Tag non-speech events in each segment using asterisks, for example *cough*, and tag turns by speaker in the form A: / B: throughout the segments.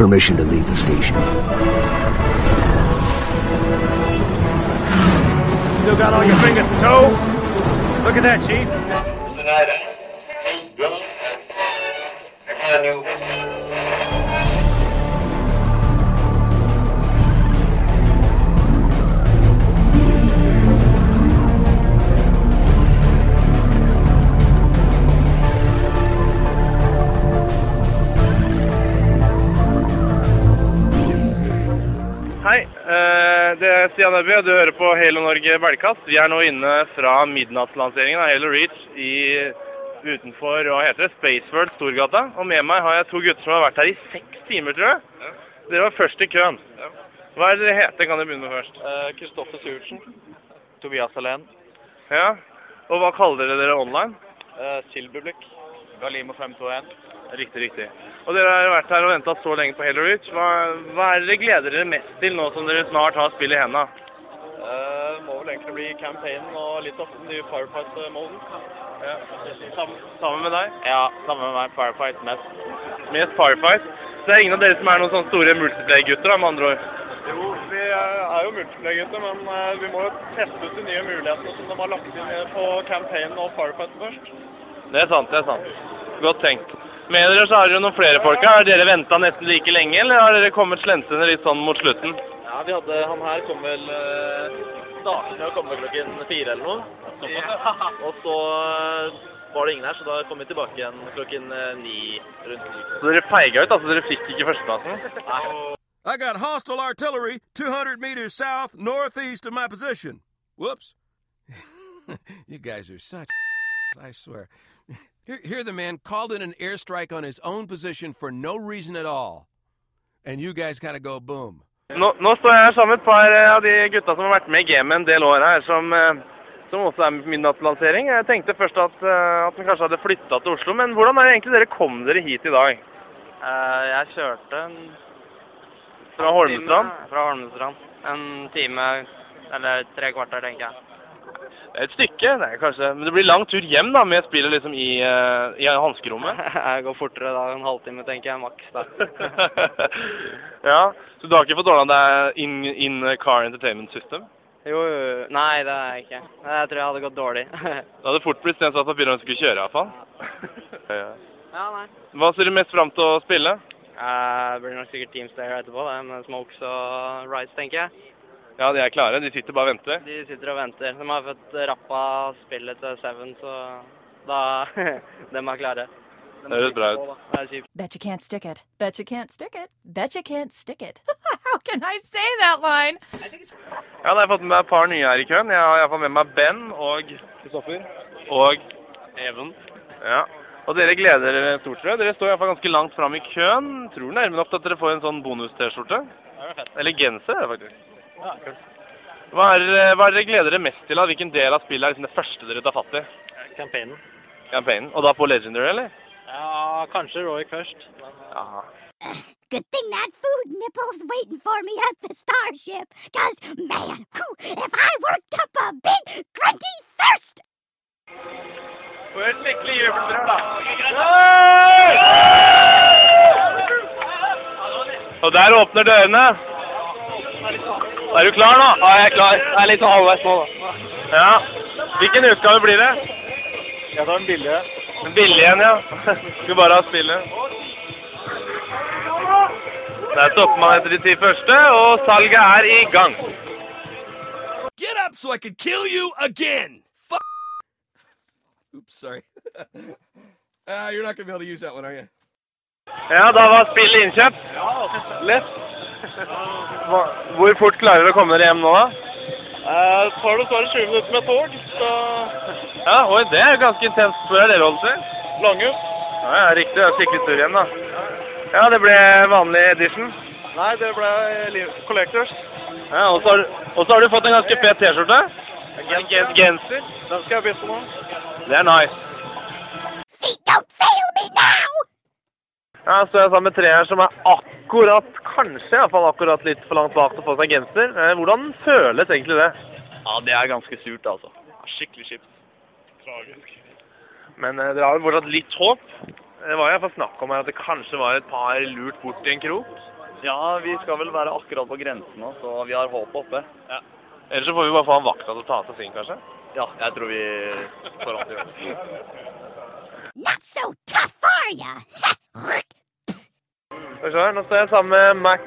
A: permission to leave the station.
B: Still got all your fingers and toes? Look at that, Chief.
C: Stian Øby, og du hører på Hele Norge Belgkast. Vi er nå inne fra midnattslanseringen av Halo Reach i, utenfor hva heter det, Spaceworld Storgata. Og med meg har jeg to gutter som har vært her i seks timer, tror jeg. Dere var først i køen. Hva er det dere heter? Kan dere begynne med først?
D: Kristoffer Sivertsen. Tobias Alén.
C: Ja. Og hva kaller dere dere online?
D: Silberblikk. Galimo 521.
C: Riktig, riktig. Og dere har vært her og venta så lenge på Halo Reach. Hva, hva er det dere gleder dere mest til nå som dere snart har spill i hendene?
D: Det må vel egentlig bli campaignen og litt av den nye Firefight-moden.
C: Ja. Sammen, sammen med deg?
D: Ja, sammen med meg. Firefight mest.
C: Mest Firefight. Så det er ingen av dere som er noen sånne store multiplayer-gutter, med andre ord?
D: Jo, vi er jo multiplayer-gutter, men eh, vi må jo teste ut de nye mulighetene som de har lagt inn på campaignen og Firefight først.
C: Det er sant, det er sant. Godt tenkt. Med dere så har dere noen flere folk her. Har dere venta nesten like lenge, eller har dere kommet slensende litt sånn mot slutten?
D: Ja, vi hadde Han her kom vel eh, Startet med å komme klokken fire eller noe. Og så eh, var det ingen her, så da kom vi tilbake igjen klokken eh, ni rundt.
C: Så dere feiga ut, altså? Dere fikk ikke førsteplassen?
E: I got hostile artillery 200 meters south northeast of my position. Whoops. *laughs* you guys are such *laughs* I swear. Here, here the man called in an airstrike on his own position for no reason at all. And you guys kind of go boom.
C: Nå, nå står jeg her sammen med et par eh, av de gutta som har vært med i gamet en del år her, som, eh, som også er midnattslansering. Jeg tenkte først at, eh, at den kanskje hadde flytta til Oslo, men hvordan er det egentlig dere kom dere hit i dag?
D: Eh, jeg kjørte en
C: Fra Holmestrand?
D: Fra Holmestrand. En time eller tre kvarter, tenker jeg.
C: Et stykke, er kanskje. Men det blir lang tur hjem da, med spillet liksom i, uh, i hanskerommet. *laughs*
D: Jeg går fortere da, en halvtime, tenker jeg, maks. da. *laughs*
C: ja, så du har ikke fått ordna deg in, in car entertainment system?
D: Jo, jo, nei, det er jeg ikke. Jeg tror jeg hadde gått dårlig. *laughs*
C: Det hadde fort blitt stemt at papirene skulle kjøre, iallfall. ja.
D: ja, nei.
C: Hva ser du mest fram til å spille?
D: Eh, Det blir nok sikkert Teamstayer etterpå, det, med Smokes og Rice, tenker jeg.
C: Ja, de er klare. De sitter bare og venter.
D: De sitter og venter. De har fått rappa spillet til Seven, så da *laughs* De er klare.
C: Det høres bra ut.
D: Er.
F: Bet you can't stick it. Bet you can't stick it. Bet you can't stick it. *laughs* How can I say that line?
C: Ja, da har jeg fått med meg et par nye her i køen. Jeg har iallfall med meg Ben og Kristoffer. Og
D: Even.
C: Ja. Og dere gleder dere stort, tror jeg. Dere står iallfall ganske langt fram i køen. Tror nærme nok til at dere får en sånn bonus-T-skjorte. Eller genser, er faktisk.
D: Ja, kult.
C: Hva er, det- hva er det dere gleder dere mest til? da? Hvilken del av spillet er liksom det første dere tar fatt i?
D: Campaignen.
C: Campaignen? Og da på Legendary, eller?
D: Ja, kanskje Roy først.
C: Ja.
G: Good thing that food nipple's waiting for me at the starship. Cause, man, whew, if I worked up a big, grunty thirst!
C: Få et skikkelig jubelbrøl, da. Og der åpner dørene. Er du klar nå? Ja, jeg er klar. Jeg er litt halvveis nå, da. Ja. Hvilken utgave blir det?
D: Jeg tar den billige.
C: Den billige igjen, ja. *laughs* Skulle bare ha spillet. Der stopper man etter de ti første, og salget er i gang.
E: Get up so I can kill you again! Fuck! Oops, sorry. *laughs* uh, you're not gonna be able to use that one, are you?
C: Ja, da var spillet innkjøpt. Lett. Hva- Hvor fort klarer du å komme dere hjem nå, da?
D: Eh, tar det bare 20 minutter med tog, så
C: Ja, oi, det er ganske intenst. Hvor er dere holdt til?
D: Langhus.
C: Ja, ja, riktig. Det er skikkelig tur igjen, da. Ja, det ble vanlig edition.
D: Nei, det ble Collectors.
C: Ja, og så har, du- har du fått en ganske fet T-skjorte. Gen- Genser.
D: Den skal jeg bytte nå.
C: Det er nice.
G: Don't fail me now!
C: Ja, så er jeg sammen med tre her som er akkurat, kanskje i hvert fall akkurat litt for langt bak til å få seg genser. Eh, Hvordan føles egentlig det?
D: Ja, det er ganske surt, altså. Skikkelig kjipt.
C: Men eh, dere har jo fortsatt litt håp. Det var i hvert fall snakk om her at det kanskje var et par lurt bort i en krok.
A: Ja, vi skal vel være akkurat på grensen nå, så vi har håpet oppe. Ja.
C: Ellers så får vi bare få han vakta til å ta seg sin, kanskje.
A: Ja, jeg tror vi får an til å gjøre det.
G: Not so tough, are ya? *laughs*
C: Skal vi se her, Nå står jeg sammen med Max,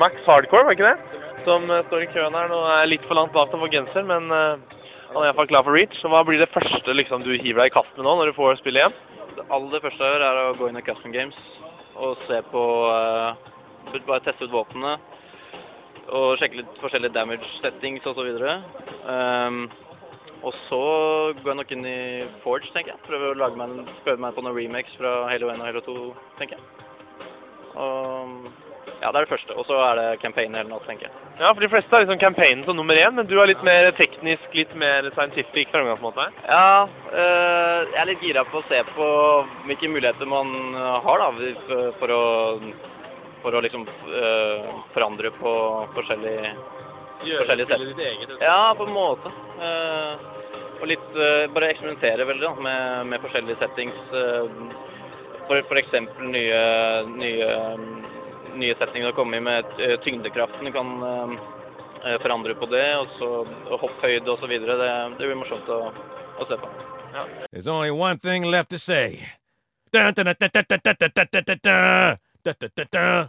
C: Max Hardcore, var det ikke det? Som eh, står i køen her. Nå er jeg litt for langt bak til å få genser, men eh, han er iallfall klar for reach. Så hva blir det første liksom, du hiver deg i kast med nå, når du får spille igjen?
A: Det aller første jeg gjør, er å gå inn i Custom Games og se på eh, Bare teste ut våpnene. Og sjekke litt forskjellige damage settings osv. Um, og så går jeg nok inn i Forge, tenker jeg. Prøver å lage meg en, prøve meg på noen remakes fra Halo 1 og Halo 2, tenker jeg. Og ja, det er det første. Og så er det campaign hele natt, tenker jeg.
C: Ja, for de fleste har liksom campaignen som nummer én, men du er litt mer teknisk, litt mer scientific framgangsmåte?
A: Ja, øh, jeg er litt gira på å se på hvilke muligheter man har da, for- for å, for å liksom øh, forandre på forskjellige Forskjellige
C: spillet ditt eget.
A: Ja, på en måte. Uh, og litt uh, bare eksperimentere veldig da, med, med forskjellige settings. øh, eksempel nye, nye, nye setninger å komme i med øh, tyngdekraften. Du kan øh, øh, forandre på det, og så hopphøyde videre. Det, det blir morsomt å, å se på.
E: There's only one thing left to say. Da, da, da, da, da, da, da, da, da.